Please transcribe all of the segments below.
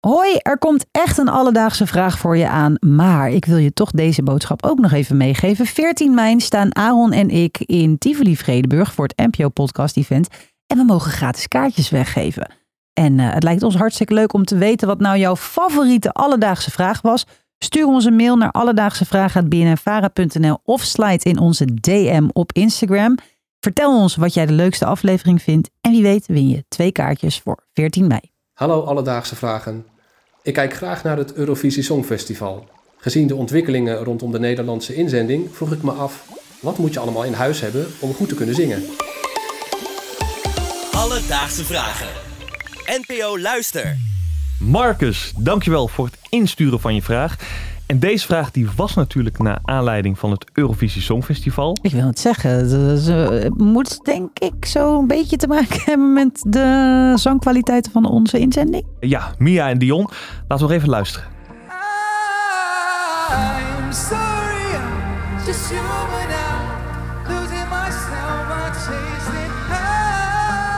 Hoi, er komt echt een alledaagse vraag voor je aan. Maar ik wil je toch deze boodschap ook nog even meegeven. 14 mei staan Aaron en ik in Tivoli Vredenburg voor het NPO Podcast Event. En we mogen gratis kaartjes weggeven. En uh, het lijkt ons hartstikke leuk om te weten wat nou jouw favoriete alledaagse vraag was. Stuur ons een mail naar alledaagsevragen.bnnvara.nl of slide in onze DM op Instagram. Vertel ons wat jij de leukste aflevering vindt. En wie weet win je twee kaartjes voor 14 mei. Hallo Alledaagse Vragen. Ik kijk graag naar het Eurovisie Songfestival. Gezien de ontwikkelingen rondom de Nederlandse inzending vroeg ik me af... wat moet je allemaal in huis hebben om goed te kunnen zingen? Alledaagse Vragen. NPO Luister. Marcus, dankjewel voor het insturen van je vraag. En deze vraag die was natuurlijk naar aanleiding van het Eurovisie Songfestival. Ik wil het zeggen, ze moet denk ik zo een beetje te maken hebben met de zangkwaliteiten van onze inzending. Ja, Mia en Dion. Laten we nog even luisteren. I'm sorry, I'm just human now. Losing myself, I'm chasing high.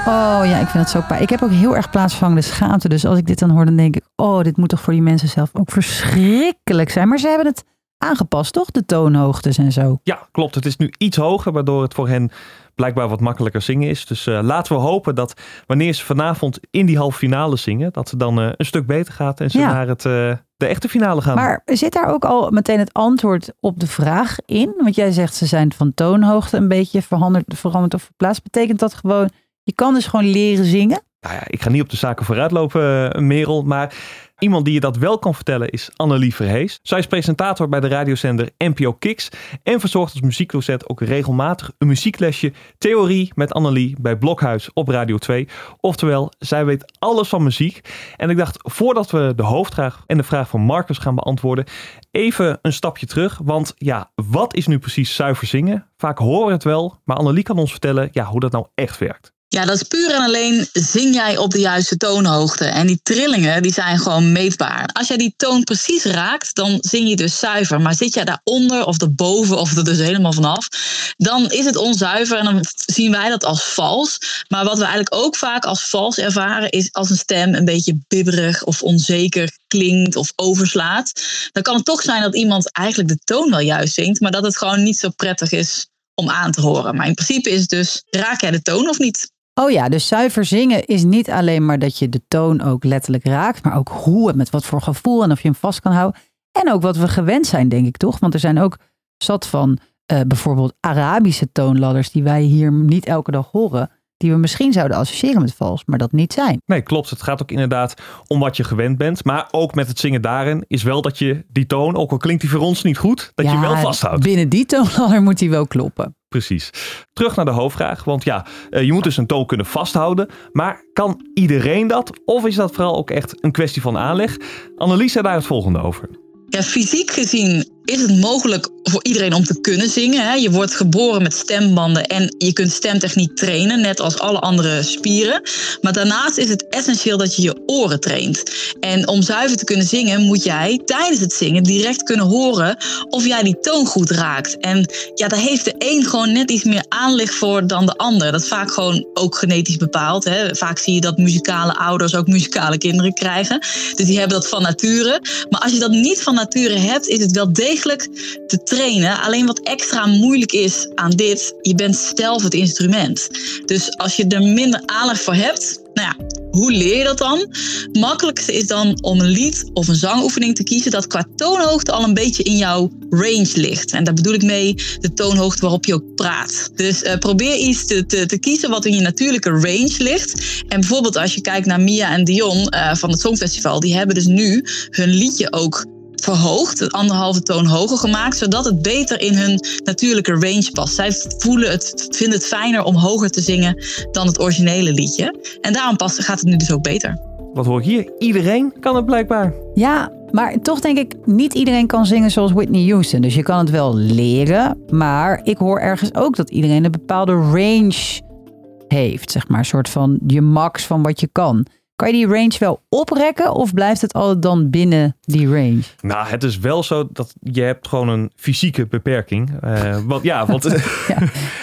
Oh ja, ik vind het zo pijn. Ik heb ook heel erg plaatsvangende schaamte. Dus als ik dit dan hoor, dan denk ik... Oh, dit moet toch voor die mensen zelf ook verschrikkelijk zijn. Maar ze hebben het aangepast, toch? De toonhoogtes en zo. Ja, klopt. Het is nu iets hoger, waardoor het voor hen blijkbaar wat makkelijker zingen is. Dus eh, laten we hopen dat wanneer ze vanavond in die halve finale zingen, dat het dan eh, een stuk beter gaat en ze Ja. naar het, eh, de echte finale gaan. Maar zit daar ook al meteen het antwoord op de vraag in? Want jij zegt ze zijn van toonhoogte een beetje veranderd, veranderd of verplaatst. Betekent dat gewoon, je kan dus gewoon leren zingen? Nou ja, ik ga niet op de zaken vooruitlopen, eh, Merel. Maar iemand die je dat wel kan vertellen is Annelie Verhees. Zij is presentator bij de radiozender NPO Kicks. En verzorgt als muziekdocent ook regelmatig een muzieklesje theorie met Annelie bij Blokhuis op Radio 2. Oftewel, zij weet alles van muziek. En ik dacht, voordat we de hoofdvraag en de vraag van Marcus gaan beantwoorden, even een stapje terug. Want ja, wat is nu precies zuiver zingen? Vaak horen we het wel, maar Annelie kan ons vertellen ja, hoe dat nou echt werkt. Ja, dat is puur en alleen zing jij op de juiste toonhoogte. En die trillingen die zijn gewoon meetbaar. Als jij die toon precies raakt, dan zing je dus zuiver. Maar zit jij daaronder of erboven of er dus helemaal vanaf, dan is het onzuiver en dan zien wij dat als vals. Maar wat we eigenlijk ook vaak als vals ervaren, is als een stem een beetje bibberig of onzeker klinkt of overslaat. Dan kan het toch zijn dat iemand eigenlijk de toon wel juist zingt, maar dat het gewoon niet zo prettig is om aan te horen. Maar in principe is het dus, raak jij de toon of niet? Oh ja, dus zuiver zingen is niet alleen maar dat je de toon ook letterlijk raakt, maar ook hoe en met wat voor gevoel en of je hem vast kan houden. En ook wat we gewend zijn, denk ik toch? Want er zijn ook zat van eh, bijvoorbeeld Arabische toonladders die wij hier niet elke dag horen, die we misschien zouden associëren met vals, maar dat niet zijn. Nee, klopt. Het gaat ook inderdaad om wat je gewend bent. Maar ook met het zingen daarin is wel dat je die toon, ook al klinkt die voor ons niet goed, dat je wel vasthoudt. Binnen die toonladder moet hij wel kloppen. Precies. Terug naar de hoofdvraag. Want ja, eh, je moet dus een toon kunnen vasthouden. Maar kan iedereen dat? Of is dat vooral ook echt een kwestie van aanleg? Annelies daar het volgende over. Ja, fysiek gezien is het mogelijk voor iedereen om te kunnen zingen. Hè. Je wordt geboren met stembanden en je kunt stemtechniek trainen, net als alle andere spieren. Maar daarnaast is het essentieel dat je je oren traint. En om zuiver te kunnen zingen, moet jij tijdens het zingen direct kunnen horen of jij die toon goed raakt. En ja, daar heeft de een gewoon net iets meer aanleg voor dan de ander. Dat is vaak gewoon ook genetisch bepaald. Hè. Vaak zie je dat muzikale ouders ook muzikale kinderen krijgen. Dus die hebben dat van nature. Maar als je dat niet van nature hebt, is het wel degelijk te trainen. Alleen wat extra moeilijk is aan dit, je bent zelf het instrument. Dus als je er minder aanleg voor hebt, nou ja, hoe leer je dat dan? Makkelijkste is dan om een lied of een zangoefening te kiezen dat qua toonhoogte al een beetje in jouw range ligt. En daar bedoel ik mee de toonhoogte waarop je ook praat. Dus uh, probeer iets te, te, kiezen wat in je natuurlijke range ligt. En bijvoorbeeld als je kijkt naar Mia en Dion uh, van het Songfestival, die hebben dus nu hun liedje ook verhoogd, anderhalve toon hoger gemaakt, zodat het beter in hun natuurlijke range past. Zij voelen het, vinden het fijner om hoger te zingen dan het originele liedje. En daarom past, gaat het nu dus ook beter. Wat hoor ik hier? Iedereen kan het blijkbaar. Ja, maar toch denk ik, niet iedereen kan zingen zoals Whitney Houston. Dus je kan het wel leren, maar ik hoor ergens ook dat iedereen een bepaalde range heeft. Zeg maar, een soort van je max van wat je kan. Kan je die range wel oprekken of blijft het altijd dan binnen die range? Nou, het is wel zo dat je hebt gewoon een fysieke beperking. Uh, want ja, want ja.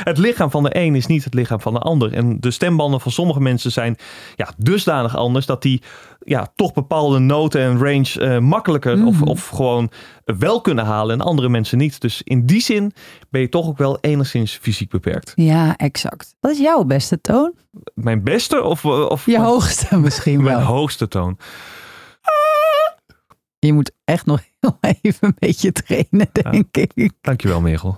het lichaam van de een is niet het lichaam van de ander. En de stembanden van sommige mensen zijn ja, dusdanig anders dat die ja, toch bepaalde noten en range eh, makkelijker of, of gewoon wel kunnen halen en andere mensen niet. Dus in die zin ben je toch ook wel enigszins fysiek beperkt. Ja, exact. Wat is jouw beste toon? Mijn beste of, eh, of Je hoogste misschien mijn wel. hoogste toon? Je moet echt nog heel even een beetje trainen, denk ik. Dankjewel, Merel.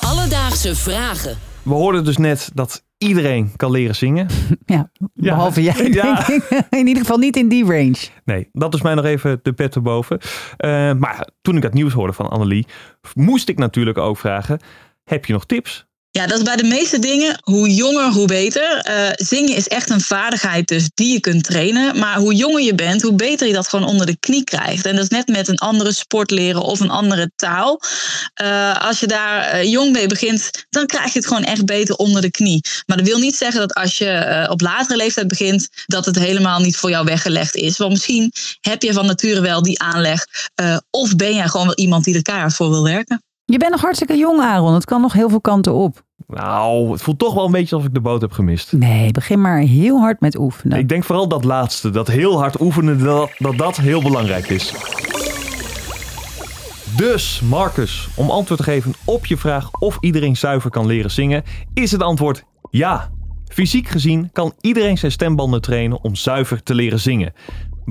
Alledaagse vragen. We hoorden dus net dat iedereen kan leren zingen. Ja, behalve jij, Ja. denk ik. In ieder geval niet in die range. Nee, dat is mij nog even de pet erboven. Eh, maar toen ik het nieuws hoorde van Annelie, moest ik natuurlijk ook vragen: heb je nog tips? Ja, dat is bij de meeste dingen, hoe jonger, hoe beter. Eh, zingen is echt een vaardigheid dus die je kunt trainen. Maar hoe jonger je bent, hoe beter je dat gewoon onder de knie krijgt. En dat is net met een andere sport leren of een andere taal. Eh, als je daar eh, jong mee begint, dan krijg je het gewoon echt beter onder de knie. Maar dat wil niet zeggen dat als je op latere leeftijd begint, dat het helemaal niet voor jou weggelegd is. Want misschien heb je van nature wel die aanleg. of ben jij gewoon wel iemand die er voor wil werken. Je bent nog hartstikke jong, Aaron. Het kan nog heel veel kanten op. Nou, het voelt toch wel een beetje alsof ik de boot heb gemist. Nee, begin maar heel hard met oefenen. Ik denk vooral dat laatste, dat heel hard oefenen, dat dat, dat heel belangrijk is. Dus, Marcus, om antwoord te geven op je vraag of iedereen zuiver kan leren zingen, is het antwoord ja. Fysiek gezien kan iedereen zijn stembanden trainen om zuiver te leren zingen.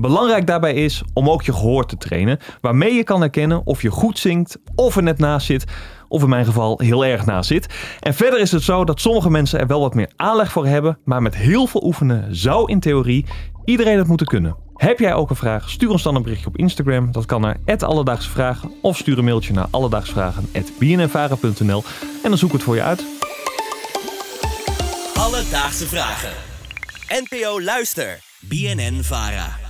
Belangrijk daarbij is om ook je gehoor te trainen, waarmee je kan herkennen of je goed zingt, of er net naast zit, of in mijn geval heel erg naast zit. En verder is het zo dat sommige mensen er wel wat meer aanleg voor hebben, maar met heel veel oefenen zou in theorie iedereen het moeten kunnen. Heb jij ook een vraag? Stuur ons dan een berichtje op Instagram. Dat kan naar Alledaagse Vragen. Of stuur een mailtje naar alledaagsvragen.bnnvara.nl en dan zoek ik het voor je uit. Alledaagse vragen. NPO Luister. BNN Vara.